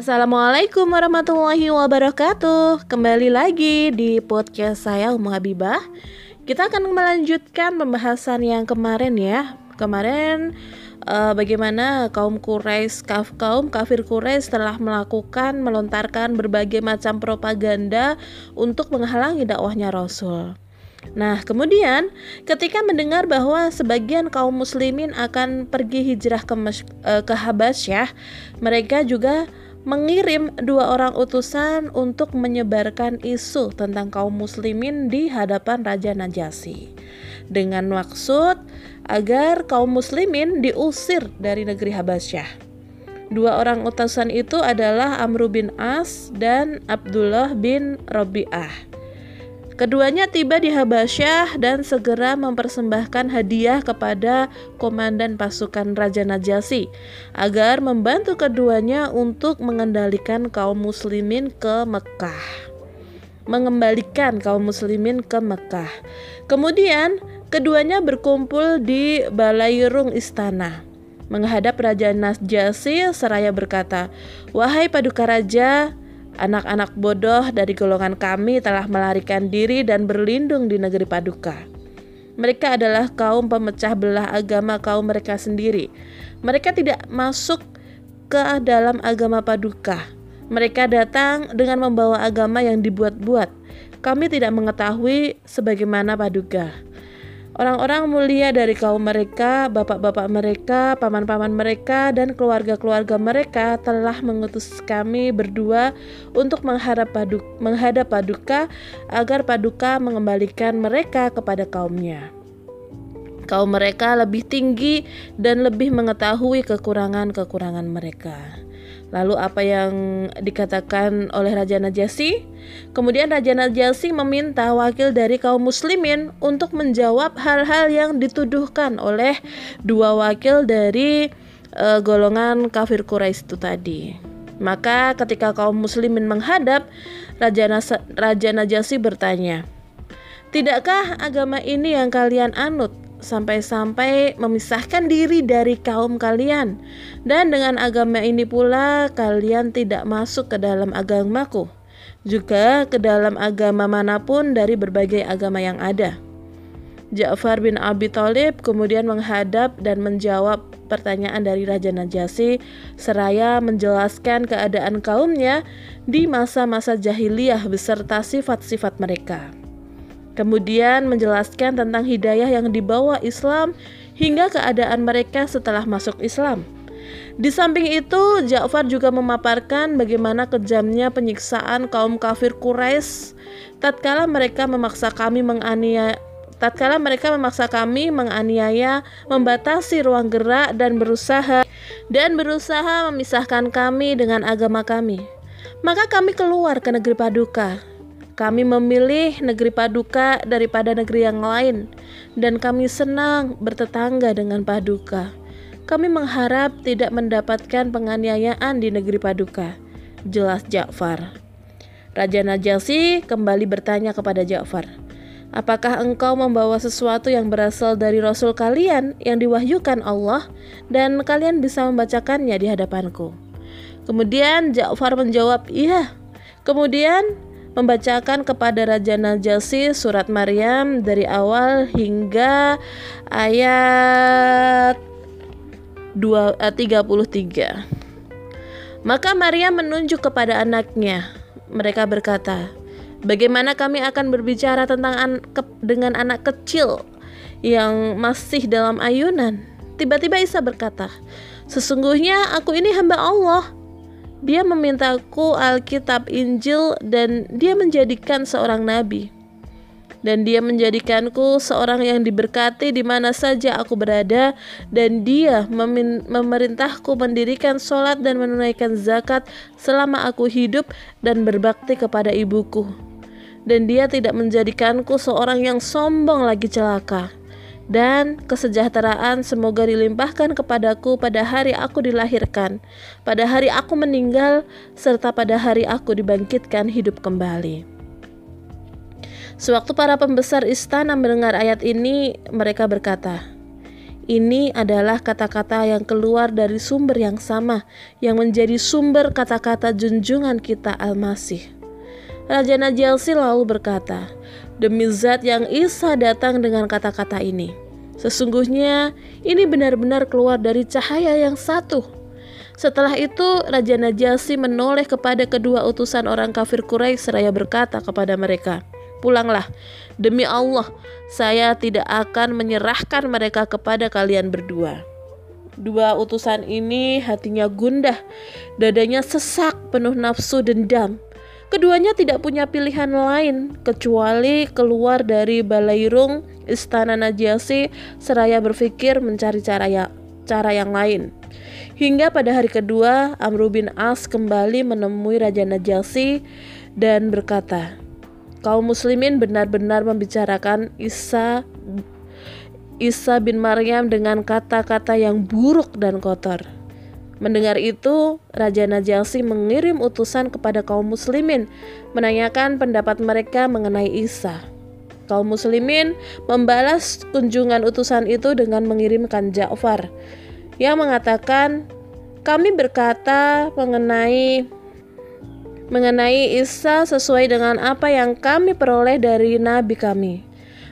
Assalamualaikum warahmatullahi wabarakatuh. Kembali lagi di podcast saya Umu Habibah. Kita akan melanjutkan pembahasan yang kemarin ya. Kemarin uh, bagaimana kaum Quraisy kaf, kaum kafir Quraisy telah melakukan melontarkan berbagai macam propaganda untuk menghalangi dakwahnya Rasul. Nah, kemudian ketika mendengar bahwa sebagian kaum muslimin akan pergi hijrah ke, uh, ke Habasyah, mereka juga mengirim dua orang utusan untuk menyebarkan isu tentang kaum muslimin di hadapan Raja Najasyi dengan maksud agar kaum muslimin diusir dari negeri Habasyah. Dua orang utusan itu adalah Amr bin As dan Abdullah bin Rabi'ah. Keduanya tiba di Habasyah dan segera mempersembahkan hadiah kepada komandan pasukan Raja Najasyi agar membantu keduanya untuk mengendalikan kaum muslimin ke Mekah. Mengembalikan kaum muslimin ke Mekah. Kemudian keduanya berkumpul di Balairung istana menghadap Raja Najasyi seraya berkata, "Wahai paduka raja, Anak-anak bodoh dari golongan kami telah melarikan diri dan berlindung di negeri Paduka. Mereka adalah kaum pemecah belah agama kaum mereka sendiri. Mereka tidak masuk ke dalam agama Paduka. Mereka datang dengan membawa agama yang dibuat-buat. Kami tidak mengetahui sebagaimana Paduka. Orang-orang mulia dari kaum mereka, bapak-bapak mereka, paman-paman mereka, dan keluarga-keluarga mereka telah mengutus kami berdua untuk menghadap, paduk, menghadap paduka agar paduka mengembalikan mereka kepada kaumnya. Kaum mereka lebih tinggi dan lebih mengetahui kekurangan-kekurangan mereka. Lalu apa yang dikatakan oleh Raja Najasyi? Kemudian Raja Najasyi meminta wakil dari kaum muslimin untuk menjawab hal-hal yang dituduhkan oleh dua wakil dari uh, golongan kafir Quraisy itu tadi. Maka ketika kaum muslimin menghadap, Raja, Nas Raja Najasyi bertanya, Tidakkah agama ini yang kalian anut? Sampai-sampai memisahkan diri dari kaum kalian dan dengan agama ini pula kalian tidak masuk ke dalam agamaku juga ke dalam agama mana pun dari berbagai agama yang ada Ja'far bin Abi Thalib kemudian menghadap dan menjawab pertanyaan dari Raja Najasyi seraya menjelaskan keadaan kaumnya di masa-masa jahiliyah beserta sifat-sifat mereka. Kemudian menjelaskan tentang hidayah yang dibawa Islam hingga keadaan mereka setelah masuk Islam. Di samping itu, Ja'far juga memaparkan bagaimana kejamnya penyiksaan kaum kafir Quraisy tatkala mereka memaksa kami menganiaya tatkala mereka memaksa kami menganiaya, membatasi ruang gerak dan berusaha dan berusaha memisahkan kami dengan agama kami. Maka kami keluar ke negeri Paduka kami memilih negeri Paduka daripada negeri yang lain, dan kami senang bertetangga dengan Paduka. Kami mengharap tidak mendapatkan penganiayaan di negeri Paduka. Jelas Ja'far. Raja Najasyi kembali bertanya kepada Ja'far, Apakah engkau membawa sesuatu yang berasal dari Rasul kalian yang diwahyukan Allah dan kalian bisa membacakannya di hadapanku? Kemudian Ja'far menjawab, iya. Kemudian membacakan kepada Raja Najasyi surat Maryam dari awal hingga ayat 2, eh, 33. Maka Maryam menunjuk kepada anaknya. Mereka berkata, "Bagaimana kami akan berbicara tentang an ke dengan anak kecil yang masih dalam ayunan?" Tiba-tiba Isa berkata, "Sesungguhnya aku ini hamba Allah." Dia memintaku Alkitab Injil dan dia menjadikan seorang nabi. Dan dia menjadikanku seorang yang diberkati di mana saja aku berada dan dia memerintahku mendirikan sholat dan menunaikan zakat selama aku hidup dan berbakti kepada ibuku. Dan dia tidak menjadikanku seorang yang sombong lagi celaka dan kesejahteraan semoga dilimpahkan kepadaku pada hari aku dilahirkan, pada hari aku meninggal, serta pada hari aku dibangkitkan hidup kembali. Sewaktu para pembesar istana mendengar ayat ini, mereka berkata, Ini adalah kata-kata yang keluar dari sumber yang sama, yang menjadi sumber kata-kata junjungan kita Al-Masih. Raja Najalsi lalu berkata, Demi zat yang Isa datang dengan kata-kata ini. Sesungguhnya ini benar-benar keluar dari cahaya yang satu. Setelah itu, Raja Najasi menoleh kepada kedua utusan orang kafir Quraisy seraya berkata kepada mereka, Pulanglah, demi Allah, saya tidak akan menyerahkan mereka kepada kalian berdua. Dua utusan ini hatinya gundah, dadanya sesak penuh nafsu dendam. Keduanya tidak punya pilihan lain kecuali keluar dari balairung istana Najasi seraya berpikir mencari cara ya, cara yang lain. Hingga pada hari kedua, Amr bin As kembali menemui Raja Najasi dan berkata, kaum muslimin benar-benar membicarakan Isa Isa bin Maryam dengan kata-kata yang buruk dan kotor. Mendengar itu, Raja Najasi mengirim utusan kepada kaum muslimin menanyakan pendapat mereka mengenai Isa. Kaum muslimin membalas kunjungan utusan itu dengan mengirimkan Ja'far yang mengatakan, "Kami berkata mengenai mengenai Isa sesuai dengan apa yang kami peroleh dari nabi kami.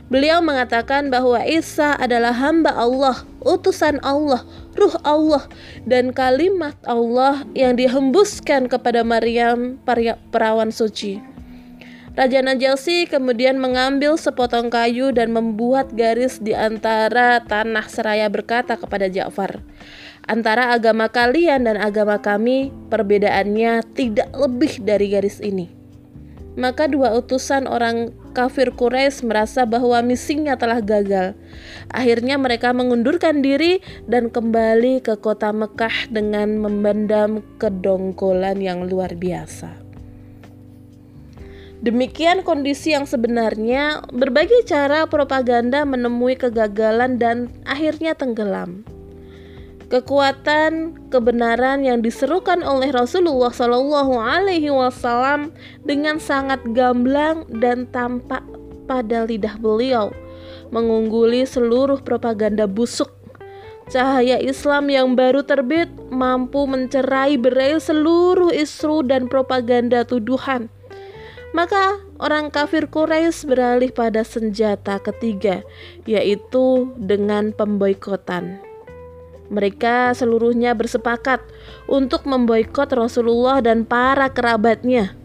Beliau mengatakan bahwa Isa adalah hamba Allah, utusan Allah, ruh Allah, dan kalimat Allah yang dihembuskan kepada Maryam, perawan suci. Raja Najasi kemudian mengambil sepotong kayu dan membuat garis di antara tanah seraya berkata kepada Ja'far, Antara agama kalian dan agama kami, perbedaannya tidak lebih dari garis ini. Maka dua utusan orang kafir Quraisy merasa bahwa misinya telah gagal. Akhirnya mereka mengundurkan diri dan kembali ke kota Mekah dengan memendam kedongkolan yang luar biasa. Demikian kondisi yang sebenarnya, berbagai cara propaganda menemui kegagalan dan akhirnya tenggelam kekuatan kebenaran yang diserukan oleh Rasulullah Shallallahu Alaihi Wasallam dengan sangat gamblang dan tampak pada lidah beliau, mengungguli seluruh propaganda busuk. Cahaya Islam yang baru terbit mampu mencerai berai seluruh isu dan propaganda tuduhan. Maka orang kafir Quraisy beralih pada senjata ketiga, yaitu dengan pemboikotan. Mereka seluruhnya bersepakat untuk memboikot Rasulullah dan para kerabatnya.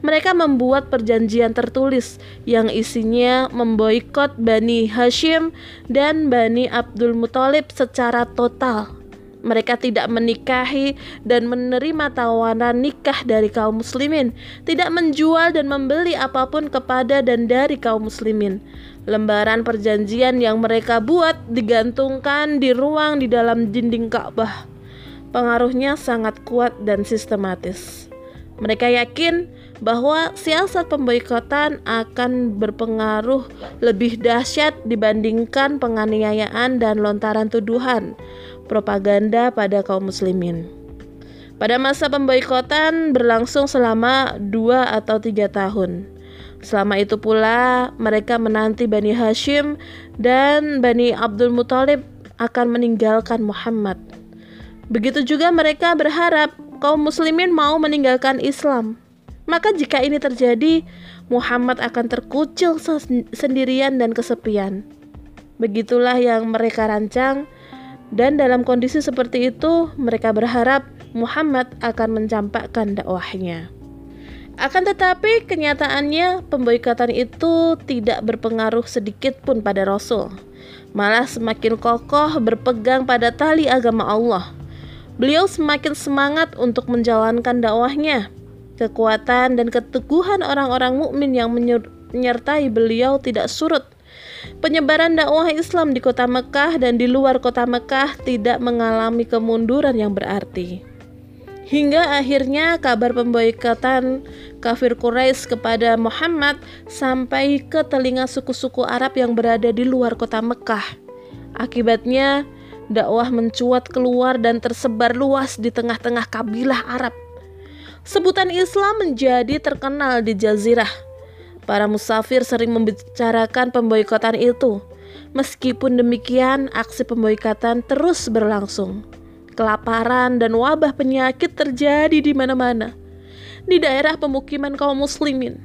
Mereka membuat perjanjian tertulis yang isinya memboikot Bani Hashim dan Bani Abdul Muthalib secara total. Mereka tidak menikahi dan menerima tawanan nikah dari kaum muslimin, tidak menjual dan membeli apa pun kepada dan dari kaum muslimin. Lembaran perjanjian yang mereka buat digantungkan di ruang di dalam dinding Ka'bah. Pengaruhnya sangat kuat dan sistematis. Mereka yakin bahwa siasat pemboikotan akan berpengaruh lebih dahsyat dibandingkan penganiayaan dan lontaran tuduhan propaganda pada kaum muslimin. Pada masa pemboikotan berlangsung selama dua atau tiga tahun. Selama itu pula mereka menanti Bani Hashim dan Bani Abdul Muthalib akan meninggalkan Muhammad. Begitu juga mereka berharap kaum muslimin mau meninggalkan Islam. Maka jika ini terjadi, Muhammad akan terkucil sendirian dan kesepian. Begitulah yang mereka rancang dan dalam kondisi seperti itu mereka berharap Muhammad akan mencampakkan dakwahnya. Akan tetapi kenyataannya pemboikatan itu tidak berpengaruh sedikit pun pada Rasul. Malah semakin kokoh berpegang pada tali agama Allah. Beliau semakin semangat untuk menjalankan dakwahnya. Kekuatan dan keteguhan orang-orang mukmin yang menyertai beliau tidak surut. Penyebaran dakwah Islam di kota Mekah dan di luar kota Mekah tidak mengalami kemunduran yang berarti. Hingga akhirnya kabar pemboikotan kafir Quraisy kepada Muhammad sampai ke telinga suku-suku Arab yang berada di luar kota Mekah. Akibatnya, dakwah mencuat keluar dan tersebar luas di tengah-tengah kabilah Arab. Sebutan Islam menjadi terkenal di jazirah. Para musafir sering membicarakan pemboikotan itu. Meskipun demikian, aksi pemboikatan terus berlangsung. Kelaparan dan wabah penyakit terjadi di mana-mana. Di daerah pemukiman kaum muslimin.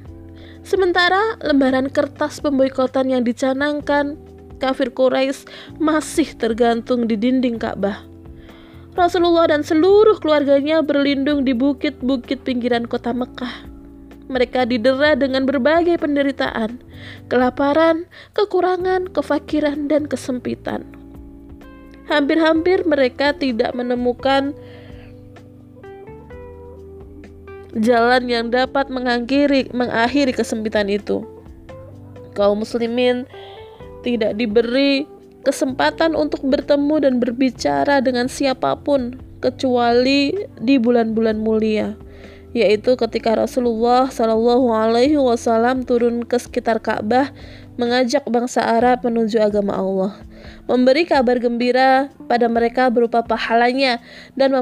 Sementara lembaran kertas pemboikotan yang dicanangkan kafir Quraisy masih tergantung di dinding Ka'bah. Rasulullah dan seluruh keluarganya berlindung di bukit-bukit pinggiran kota Mekah mereka didera dengan berbagai penderitaan, kelaparan, kekurangan, kefakiran, dan kesempitan. Hampir-hampir mereka tidak menemukan jalan yang dapat mengakhiri, mengakhiri kesempitan itu. Kaum muslimin tidak diberi kesempatan untuk bertemu dan berbicara dengan siapa pun kecuali di bulan-bulan mulia yaitu ketika Rasulullah Shallallahu Alaihi Wasallam turun ke sekitar Ka'bah mengajak bangsa Arab menuju agama Allah, memberi kabar gembira pada mereka berupa pahalanya dan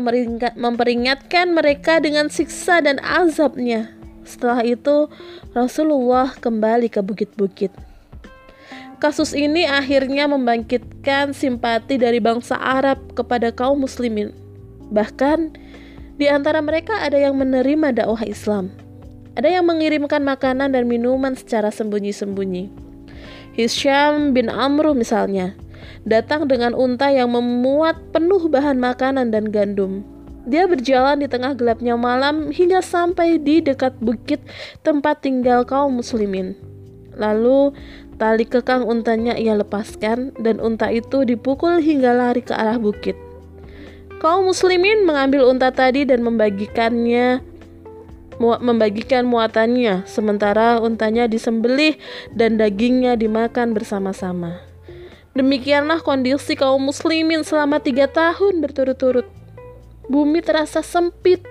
memperingatkan mereka dengan siksa dan azabnya. Setelah itu, Rasulullah kembali ke bukit-bukit. Kasus ini akhirnya membangkitkan simpati dari bangsa Arab kepada kaum muslimin. Bahkan di antara mereka ada yang menerima dakwah Islam. Ada yang mengirimkan makanan dan minuman secara sembunyi-sembunyi. Hisham bin Amru misalnya, datang dengan unta yang memuat penuh bahan makanan dan gandum. Dia berjalan di tengah gelapnya malam hingga sampai di dekat bukit tempat tinggal kaum muslimin. Lalu tali kekang untanya ia lepaskan dan unta itu dipukul hingga lari ke arah bukit. Kaum muslimin mengambil unta tadi dan membagikannya membagikan muatannya, sementara untanya disembelih dan dagingnya dimakan bersama-sama. Demikianlah kondisi kaum muslimin selama tiga tahun berturut-turut. Bumi terasa sempit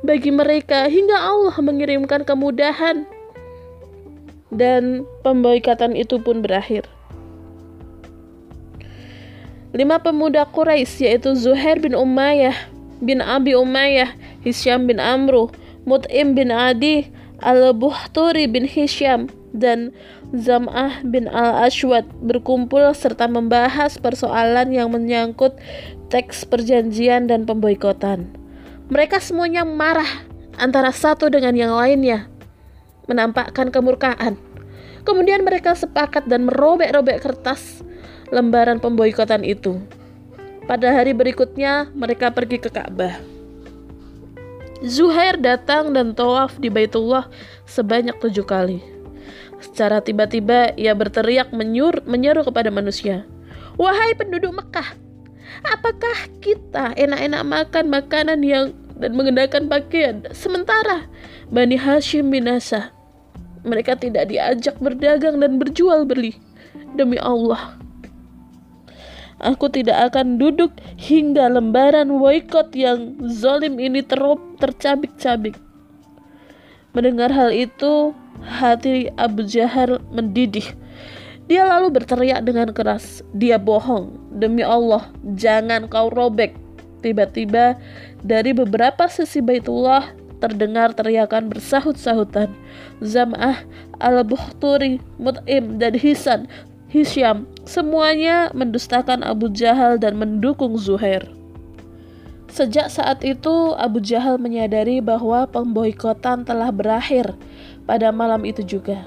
bagi mereka hingga Allah mengirimkan kemudahan dan pemboikatan itu pun berakhir. Lima pemuda Quraisy yaitu Zuhair bin Umayyah bin Abi Umayyah, Hisyam bin Amru, Mut'im bin Adi, Al-Buhturi bin Hisyam, dan Zam'ah bin Al-Ashwad berkumpul serta membahas persoalan yang menyangkut teks perjanjian dan pemboikotan. Mereka semuanya marah antara satu dengan yang lainnya, menampakkan kemurkaan. Kemudian mereka sepakat dan merobek-robek kertas lembaran pemboikotan itu. Pada hari berikutnya, mereka pergi ke Ka'bah. Zuhair datang dan tawaf di Baitullah sebanyak tujuh kali. Secara tiba-tiba, ia berteriak menyur, menyeru kepada manusia. Wahai penduduk Mekah, apakah kita enak-enak makan makanan yang dan mengenakan pakaian sementara Bani Hashim binasa mereka tidak diajak berdagang dan berjual beli demi Allah Aku tidak akan duduk hingga lembaran boykot yang zolim ini terop tercabik-cabik. Mendengar hal itu, hati Abu Jahal mendidih. Dia lalu berteriak dengan keras, "Dia bohong! Demi Allah, jangan kau robek!" Tiba-tiba, dari beberapa sisi Baitullah terdengar teriakan bersahut-sahutan. Zam'ah, Al-Bukhturi, Mut'im, dan Hisan Hisyam, semuanya mendustakan Abu Jahal dan mendukung Zuhair. Sejak saat itu, Abu Jahal menyadari bahwa pemboikotan telah berakhir pada malam itu juga.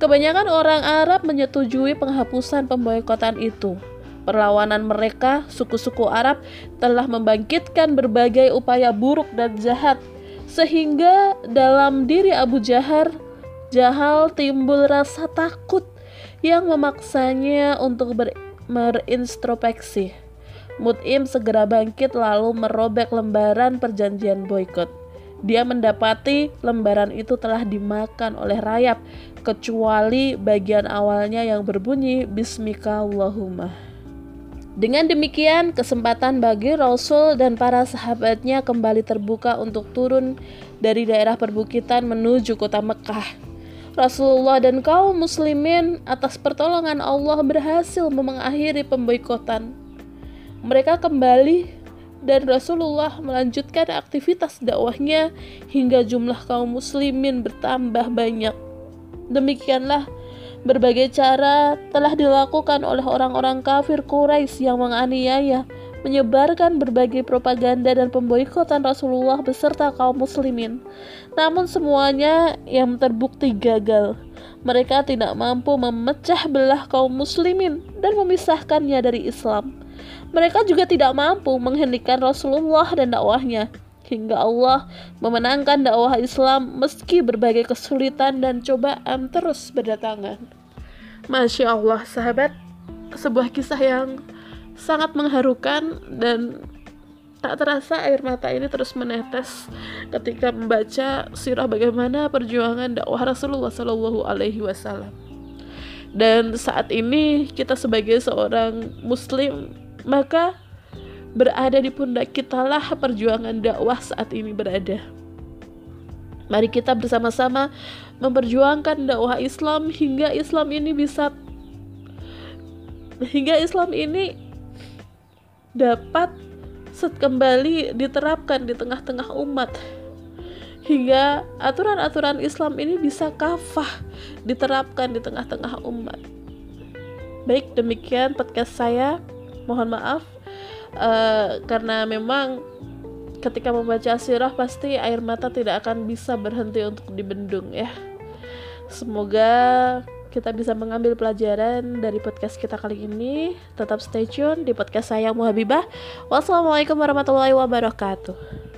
Kebanyakan orang Arab menyetujui penghapusan pemboikotan itu. Perlawanan mereka, suku-suku Arab, telah membangkitkan berbagai upaya buruk dan jahat, sehingga dalam diri Abu Jahal, Jahal timbul rasa takut yang memaksanya untuk ber berintrospeksi. Mut'im segera bangkit lalu merobek lembaran perjanjian boykot. Dia mendapati lembaran itu telah dimakan oleh rayap, kecuali bagian awalnya yang berbunyi Bismika Allahumma. Dengan demikian, kesempatan bagi Rasul dan para sahabatnya kembali terbuka untuk turun dari daerah perbukitan menuju kota Mekah. Rasulullah dan kaum muslimin atas pertolongan Allah berhasil mengakhiri pemboikotan. Mereka kembali dan Rasulullah melanjutkan aktivitas dakwahnya hingga jumlah kaum muslimin bertambah banyak. Demikianlah Berbagai cara telah dilakukan oleh orang-orang kafir Quraisy yang menganiaya, menyebarkan berbagai propaganda dan pemboikotan Rasulullah beserta kaum muslimin. Namun semuanya yang terbukti gagal. Mereka tidak mampu memecah belah kaum muslimin dan memisahkannya dari Islam. Mereka juga tidak mampu menghentikan Rasulullah dan dakwahnya hingga Allah memenangkan dakwah Islam meski berbagai kesulitan dan cobaan terus berdatangan. Masya Allah, sahabat, sebuah kisah yang sangat mengharukan dan tak terasa air mata ini terus menetes ketika membaca sirah bagaimana perjuangan dakwah Rasulullah Shallallahu Alaihi Wasallam. Dan saat ini kita sebagai seorang Muslim maka berada di pundak kita lah perjuangan dakwah saat ini berada. Mari kita bersama-sama memperjuangkan dakwah Islam hingga Islam ini bisa hingga Islam ini dapat kembali diterapkan di tengah-tengah umat hingga aturan-aturan Islam ini bisa kafah diterapkan di tengah-tengah umat. Baik, demikian podcast saya. Mohon maaf uh, karena memang ketika membaca sirah pasti air mata tidak akan bisa berhenti untuk dibendung ya. Semoga kita bisa mengambil pelajaran dari podcast kita kali ini. Tetap stay tune di podcast saya Muhabibah. Wassalamualaikum warahmatullahi wabarakatuh.